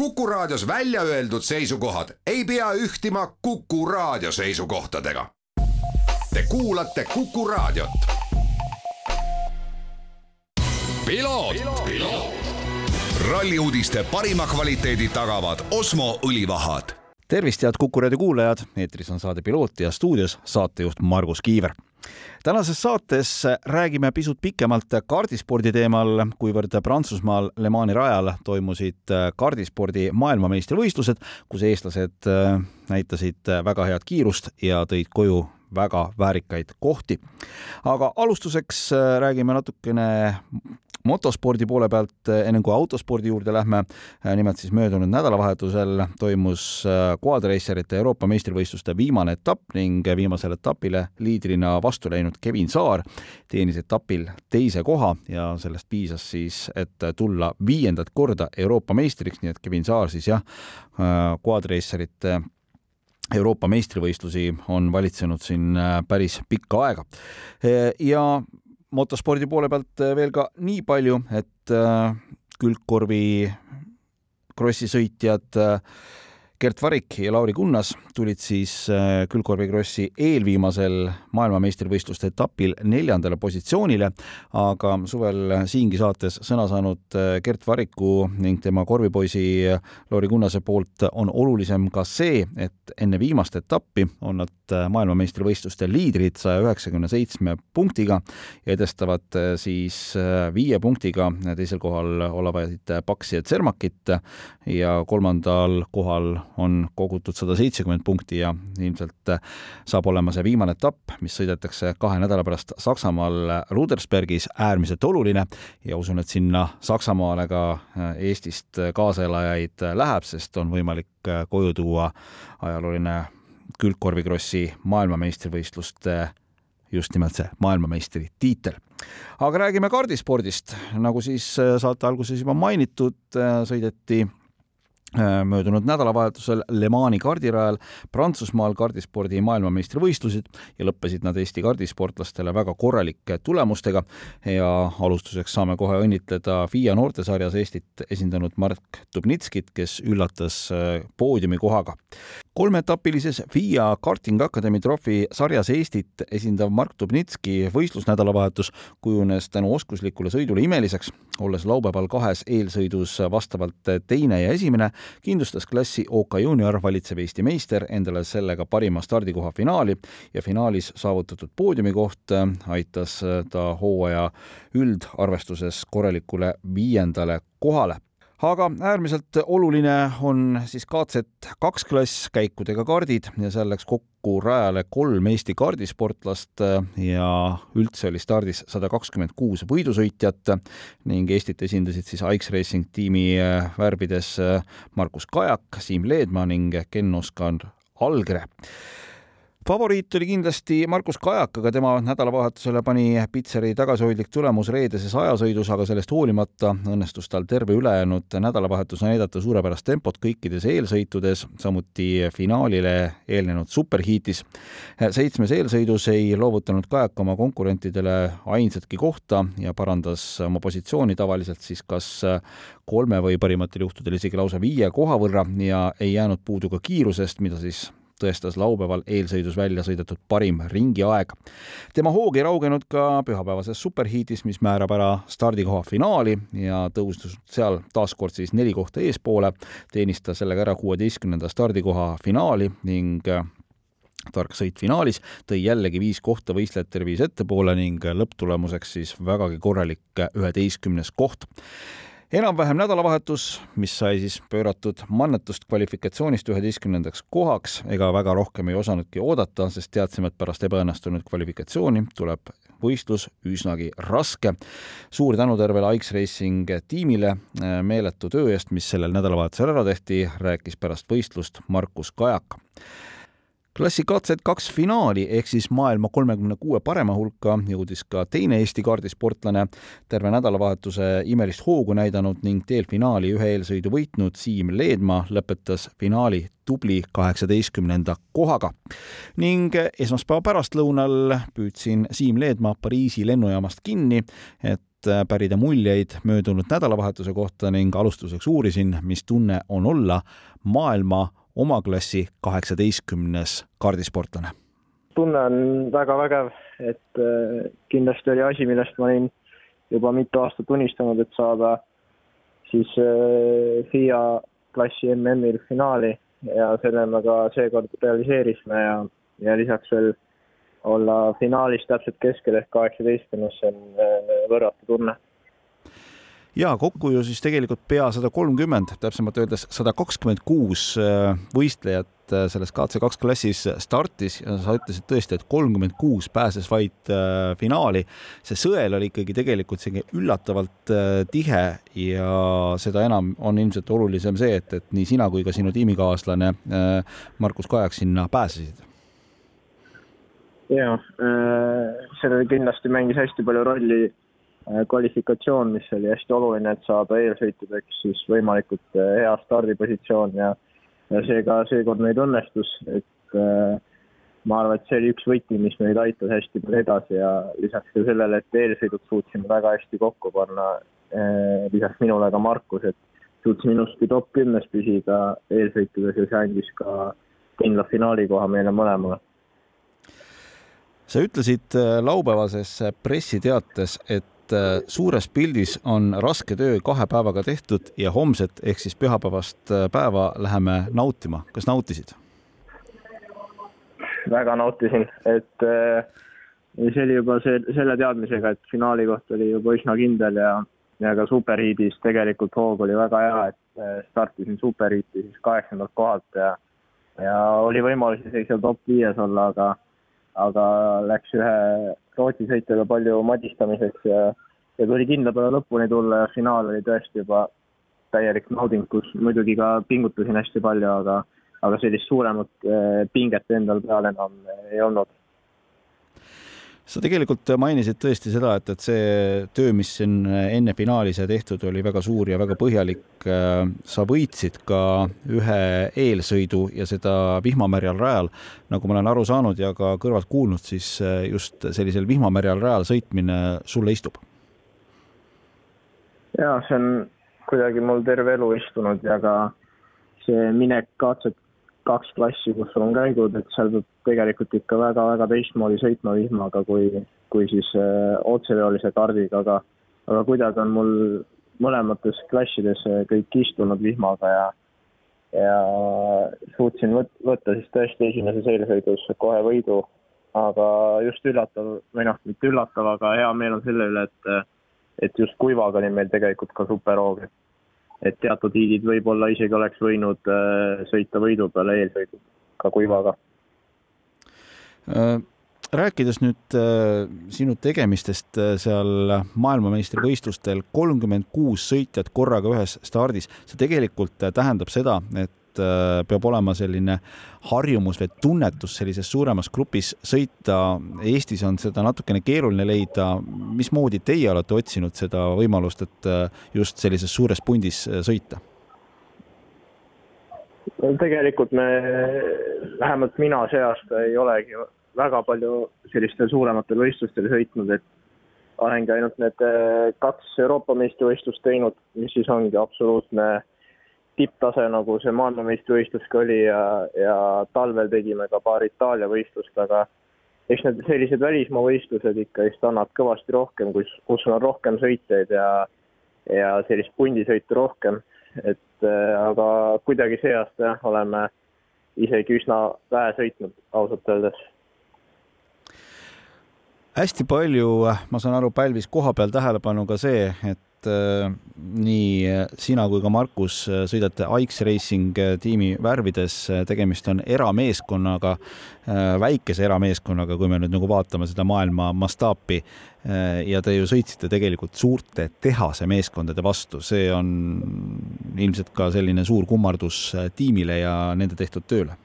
Kuku Raadios välja öeldud seisukohad ei pea ühtima Kuku Raadio seisukohtadega. Te kuulate Kuku Raadiot. ralli uudiste parima kvaliteedi tagavad Osmo õlivahad. tervist, head Kuku raadio kuulajad, eetris on saade Piloot ja stuudios saatejuht Margus Kiiver tänases saates räägime pisut pikemalt kaardispordi teemal, kuivõrd Prantsusmaal Le Mani rajal toimusid kaardispordi maailmameistrivõistlused, kus eestlased näitasid väga head kiirust ja tõid koju väga väärikaid kohti. aga alustuseks räägime natukene motospordi poole pealt, eh, enne kui autospordi juurde lähme, eh, nimelt siis möödunud nädalavahetusel toimus quadracerite Euroopa meistrivõistluste viimane etapp ning viimasele etapile liidrina vastu läinud Kevin Saar teenis etapil teise koha ja sellest piisas siis, et tulla viiendat korda Euroopa meistriks, nii et Kevin Saar siis jah, quadracerite Euroopa meistrivõistlusi on valitsenud siin päris pikka aega. ja motospordi poole pealt äh, veel ka nii palju, et äh, külgkorvi krossisõitjad äh, Gert Varik ja Lauri Kunnas tulid siis äh, külgkorvikrossi eelviimasel maailmameistrivõistluste etapil neljandale positsioonile, aga suvel siingi saates sõna saanud äh, Gert Variku ning tema korvipoisi Lauri Kunnase poolt on olulisem ka see, et enne viimast etappi on nad äh, maailmameistrivõistluste liidrid saja üheksakümne seitsme punktiga ja edestavad siis viie punktiga. Teisel kohal olevaid Paksi ja Tsermakit ja kolmandal kohal on kogutud sada seitsekümmend punkti ja ilmselt äh, saab olema see viimane etapp, mis sõidetakse kahe nädala pärast Saksamaal Rudersbergis, äärmiselt oluline ja usun, et sinna Saksamaale ka äh, Eestist kaaselajaid läheb, sest on võimalik äh, koju tuua ajalooline külgkorvikrossi maailmameistrivõistluste just nimelt see maailmameistri tiitel. aga räägime kaardispordist, nagu siis saate alguses juba mainitud, sõideti Äh, möödunud nädalavahetusel Le Mani kardirajal Prantsusmaal kardispordi maailmameistrivõistlused ja lõppesid nad Eesti kardisportlastele väga korralike tulemustega. Ja alustuseks saame kohe õnnitleda FIA noortesarjas Eestit esindanud Mark Dubnitskit, kes üllatas äh, poodiumi kohaga. Kolmeetapilises FIA Karting Academy Trophy sarjas Eestit esindav Mark Dubnitski võistlusnädalavahetus kujunes tänu oskuslikule sõidule imeliseks, olles laupäeval kahes eelsõidus vastavalt teine ja esimene, kindlustas klassi OK juunior valitsev Eesti meister endale sellega parima stardikoha finaali ja finaalis saavutatud poodiumikoht aitas ta hooaja üldarvestuses korralikule viiendale kohale aga äärmiselt oluline on siis KZ2 klass, käikudega kaardid ja seal läks kokku rajale kolm Eesti kaardisportlast ja üldse oli stardis sada kakskümmend kuus võidusõitjat ning Eestit esindasid siis Ike's Racing tiimi värvides Markus Kajak, Siim Leedmaa ning Ken-Oskar Algre favoriit oli kindlasti Markus Kajak, aga tema nädalavahetusele pani Pitseri tagasihoidlik tulemus reedeses ajasõidus, aga sellest hoolimata õnnestus tal terve ülejäänud nädalavahetuse näidata suurepärast tempot kõikides eelsõitudes, samuti finaalile eelnenud superhiitis. seitsmes eelsõidus ei loovutanud Kajak oma konkurentidele ainsatki kohta ja parandas oma positsiooni tavaliselt siis kas kolme või parimatel juhtudel isegi lausa viie koha võrra ja ei jäänud puudu ka kiirusest, mida siis tõestas laupäeval eelsõidus välja sõidetud parim ringiaeg. tema hoog ei raugenud ka pühapäevases superhiitis, mis määrab ära stardikoha finaali ja tõustus seal taaskord siis neli kohta eespoole, teenis ta sellega ära kuueteistkümnenda stardikoha finaali ning äh, tark sõit finaalis tõi jällegi viis kohta võistlejate rivis ettepoole ning lõpptulemuseks siis vägagi korralik üheteistkümnes koht enam-vähem nädalavahetus, mis sai siis pööratud mannetust kvalifikatsioonist üheteistkümnendaks kohaks, ega väga rohkem ei osanudki oodata, sest teadsime, et pärast ebaõnnestunud kvalifikatsiooni tuleb võistlus üsnagi raske. suur tänu tervele Ike's Racing tiimile äh, meeletu töö eest, mis sellel nädalavahetusel ära tehti, rääkis pärast võistlust Markus Kajak klassi KZ2 finaali ehk siis maailma kolmekümne kuue parema hulka jõudis ka teine Eesti kaardisportlane, terve nädalavahetuse imelist hoogu näidanud ning teel finaali ühe eelsõidu võitnud Siim Leedmaa lõpetas finaali tubli kaheksateistkümnenda kohaga. ning esmaspäeva pärastlõunal püüdsin Siim Leedmaa Pariisi lennujaamast kinni, et pärida muljeid möödunud nädalavahetuse kohta ning alustuseks uurisin, mis tunne on olla maailma oma klassi kaheksateistkümnes kaardisportlane. tunne on väga vägev, et äh, kindlasti oli asi, millest ma olin juba mitu aastat unistanud, et saada siis FIA klassi MM-il finaali ja selle me ka seekord realiseerisime ja, ja lisaks veel olla finaalis täpselt keskel ehk kaheksateistkümnes, see on äh, võrratu tunne. Ja kokku ju siis tegelikult pea sada kolmkümmend, täpsemalt öeldes sada kakskümmend kuus äh, võistlejat äh, selles KC2 klassis startis ja sa ütlesid tõesti, et kolmkümmend kuus pääses vaid finaali. see sõel oli ikkagi tegelikult selline üllatavalt tihe ja seda enam on ilmselt olulisem see, et, et nii sina kui ka sinu tiimikaaslane Markus Kajak sinna pääsesid äh, sellel kindlasti mängis hästi palju rolli äh, kvalifikatsioon, mis oli hästi oluline, et saada eelsõitudeks siis võimalikult äh, hea stardipositsioon ja ja seega seekord meid õnnestus, et ma arvan, et see oli üks võti, mis meid aitas hästi palju edasi ja lisaks ka sellele, et eelsõidud suutsime väga hästi kokku panna, lisaks minule ka Markus, et suutsime ilusti top kümnes püsida eelsõitudes ja see andis ka kindla finaalikoha meile mõlemale. Sa ütlesid äh, laupäevases pressiteates, et äh, suures pildis on raske töö kahe päevaga tehtud ja homset ehk siis pühapäevast äh, päeva läheme nautima. kas nautisid? väga nautisin, et see oli juba see, selle teadmisega, et finaali koht oli juba üsna kindel ja, ja ka superhiidis tegelikult hoog oli väga hea, et startisin superhiiti siis kaheksandalt kohalt ja, ja oli võimalus isegi seal top viies olla, aga aga läks ühe Rootsi sõitjaga palju madistamiseks ja, ja tuli kindla peale lõpuni tulla ja finaal oli tõesti juba täielik nauding, kus muidugi ka pingutasin hästi palju, aga, aga sellist suuremat eh, pinget endal peal enam ei olnud sa tegelikult mainisid tõesti seda, et, et see töö, mis siin enne finaali sai tehtud, oli väga suur ja väga põhjalik. sa võitsid ka ühe eelsõidu ja seda vihmamärjal rajal. nagu ma olen aru saanud ja ka kõrvalt kuulnud, siis just sellisel vihmamärjal rajal sõitmine sulle istub. ja see on kuidagi mul terve elu istunud ja ka see minek katset kaks klassi, kus sul on käigud, et seal peab tegelikult ikka väga-väga teistmoodi sõitma vihmaga kui, kui siis äh, otseveolise kaardiga, aga aga kuidagi on mul mõlemates klassides äh, kõik istunud vihmaga ja ja suutsin võt-, võtta siis tõesti esimeses eelsõidus kohe võidu, aga just üllatav, või noh, mitte üllatav, aga hea meel on selle üle, et et just kuivaga oli meil tegelikult ka superhoog, et et teatud hiidid võib-olla isegi oleks võinud äh, sõita võidu peale eelsõidu ka kuivaga. Äh, rääkides nüüd äh, sinu tegemistest seal maailmameistrivõistlustel, kolmkümmend kuus sõitjat korraga ühes stardis, see tegelikult tähendab seda, et Äh, peab olema selline harjumus või tunnetus sellises suuremas grupis sõita. Eestis on seda natukene keeruline leida. mismoodi teie olete otsinud seda võimalust, et äh, just sellises suures pundis äh, sõita? tegelikult me, vähemalt mina see aasta ei olegi väga palju sellistel suurematel võistlustel sõitnud, et olengi ainult need kaks Euroopa meistrivõistlust teinud, mis siis ongi absoluutne tipptase, nagu see maailmameistrivõistlus ka oli ja, ja talvel tegime ka paar Itaalia võistlust, aga eks need sellised välismaa võistlused ikka vist annavad kõvasti rohkem, kus, kus on rohkem sõitjaid ja, ja sellist pundisõitu rohkem. et äh, aga kuidagi see aasta jah, oleme isegi üsna vähe sõitnud ausalt öeldes hästi palju, ma saan aru, pälvis koha peal tähelepanu ka see, et et äh, nii sina kui ka Markus äh, sõidate Ike's Racing äh, tiimi värvides, tegemist on erameeskonnaga, väikese erameeskonnaga, kui me nüüd nagu vaatame seda maailma mastaapi. ja te ju sõitsite tegelikult suurte tehase meeskondade vastu, see on ilmselt ka selline suur kummardus tiimile ja nende tehtud tööle.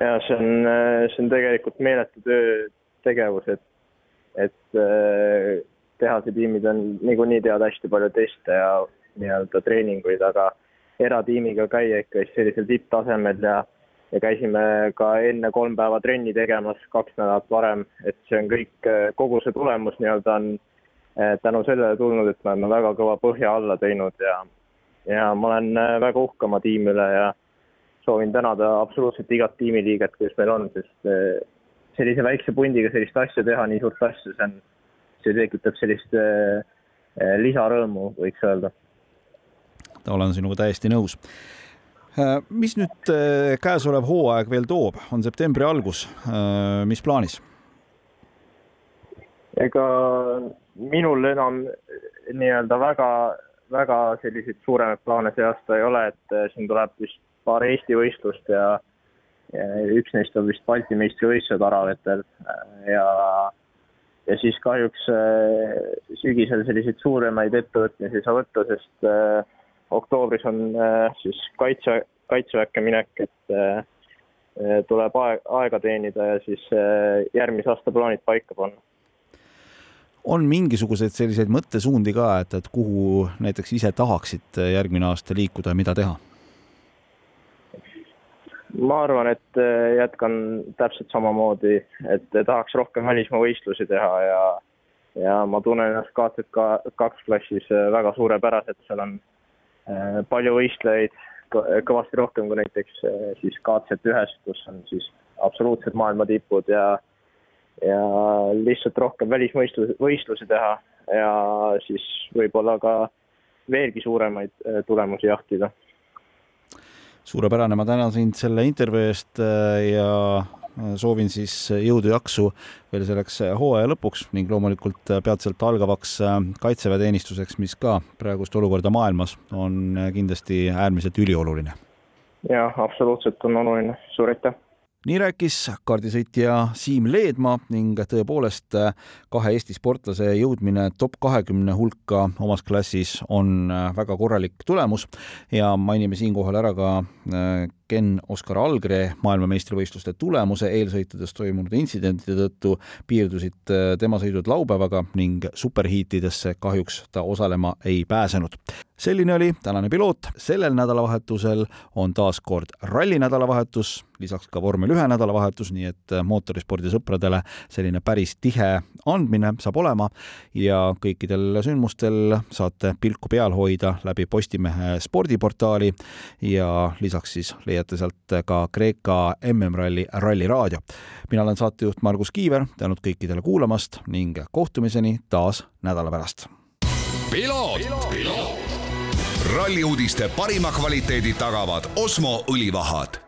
ja see on, see on tegelikult meeletu töö, tegevus, et, et tehase tiimid on niikuinii teevad hästi palju teste ja nii-öelda treeninguid, aga eratiimiga käia ikka sellisel tipptasemel ja ja käisime ka enne kolm päeva trenni tegemas kaks nädalat varem, et see on kõik, kogu see tulemus nii-öelda on tänu sellele tulnud, et me oleme väga kõva põhja alla teinud ja, ja ma olen väga uhke oma tiimi üle ja soovin tänada absoluutselt igat tiimiliiget, kes meil on, sest sellise väikse pundiga sellist asja teha, nii suurt asja, see on, see tekitab sellist lisarõõmu, võiks öelda. olen sinuga täiesti nõus Äh, mis nüüd äh, käesolev hooaeg veel toob, on septembri algus, äh, mis plaanis? ega minul enam nii-öelda väga, väga selliseid suuremaid plaane see aasta ei ole, et siin tuleb vist paar Eesti võistlust ja, ja üks neist on vist Balti meistrivõistlused Aravetel ja ja siis kahjuks sügisel selliseid suuremaid ettevõtmisi ei saa võtta, sest äh, oktoobris on äh, siis kaitse, kaitseväkke minek, et äh, äh, tuleb aeg, aega teenida ja siis järgmise aasta plaanid paika panna. on mingisuguseid selliseid mõttesuundi ka, et, et kuhu näiteks ise tahaksid järgmine aasta liikuda ja mida teha? Ma arvan, et jätkan täpselt samamoodi, et tahaks rohkem välismaa võistlusi teha ja ja ma tunnen ennast KTK kaks klassis väga suurepäraselt, seal on Äh, palju võistlejaid, kõvasti rohkem kui näiteks siis KZ ühes, kus on siis absoluutsed maailma tipud ja ja lihtsalt rohkem välisvõistlusi, võistlusi teha ja siis võib-olla ka veelgi suuremaid tulemusi jahtida. Suurepärane, ma tänan sind selle intervjuu eest ja soovin siis jõudu-jaksu veel selleks hooaja lõpuks ning loomulikult peatselt algavaks kaitseväeteenistuseks, mis ka praegust olukorda maailmas on kindlasti äärmiselt ülioluline. jah, absoluutselt on oluline, suur aitäh! Nii rääkis kaardisõitja Siim Leedmaa ning tõepoolest kahe Eesti sportlase jõudmine top kahekümne hulka omas klassis on väga korralik tulemus. Ja mainime siinkohal ära ka Ken Oskar Algre maailmameistrivõistluste tulemuse eelsõitudes toimunud intsidentide tõttu piirdusid äh, tema sõidud laupäevaga ning superhiitidesse kahjuks ta osalema ei pääsenud. selline oli tänane piloot, sellel nädalavahetusel on taas kord ralli nädalavahetus, lisaks ka vormel ühe nädalavahetus, nii et äh, mootorispordisõpradele selline päris tihe andmine saab olema ja kõikidel sündmustel saate pilku peal hoida läbi Postimehe spordiportaali ja lisaks siis leiate leiate sealt ka Kreeka MM-ralli Ralli Raadio. mina olen saatejuht Margus Kiiver, tänud kõikidele kuulamast ning kohtumiseni taas nädala pärast. ralli uudiste parima kvaliteedi tagavad Osmo õlivahad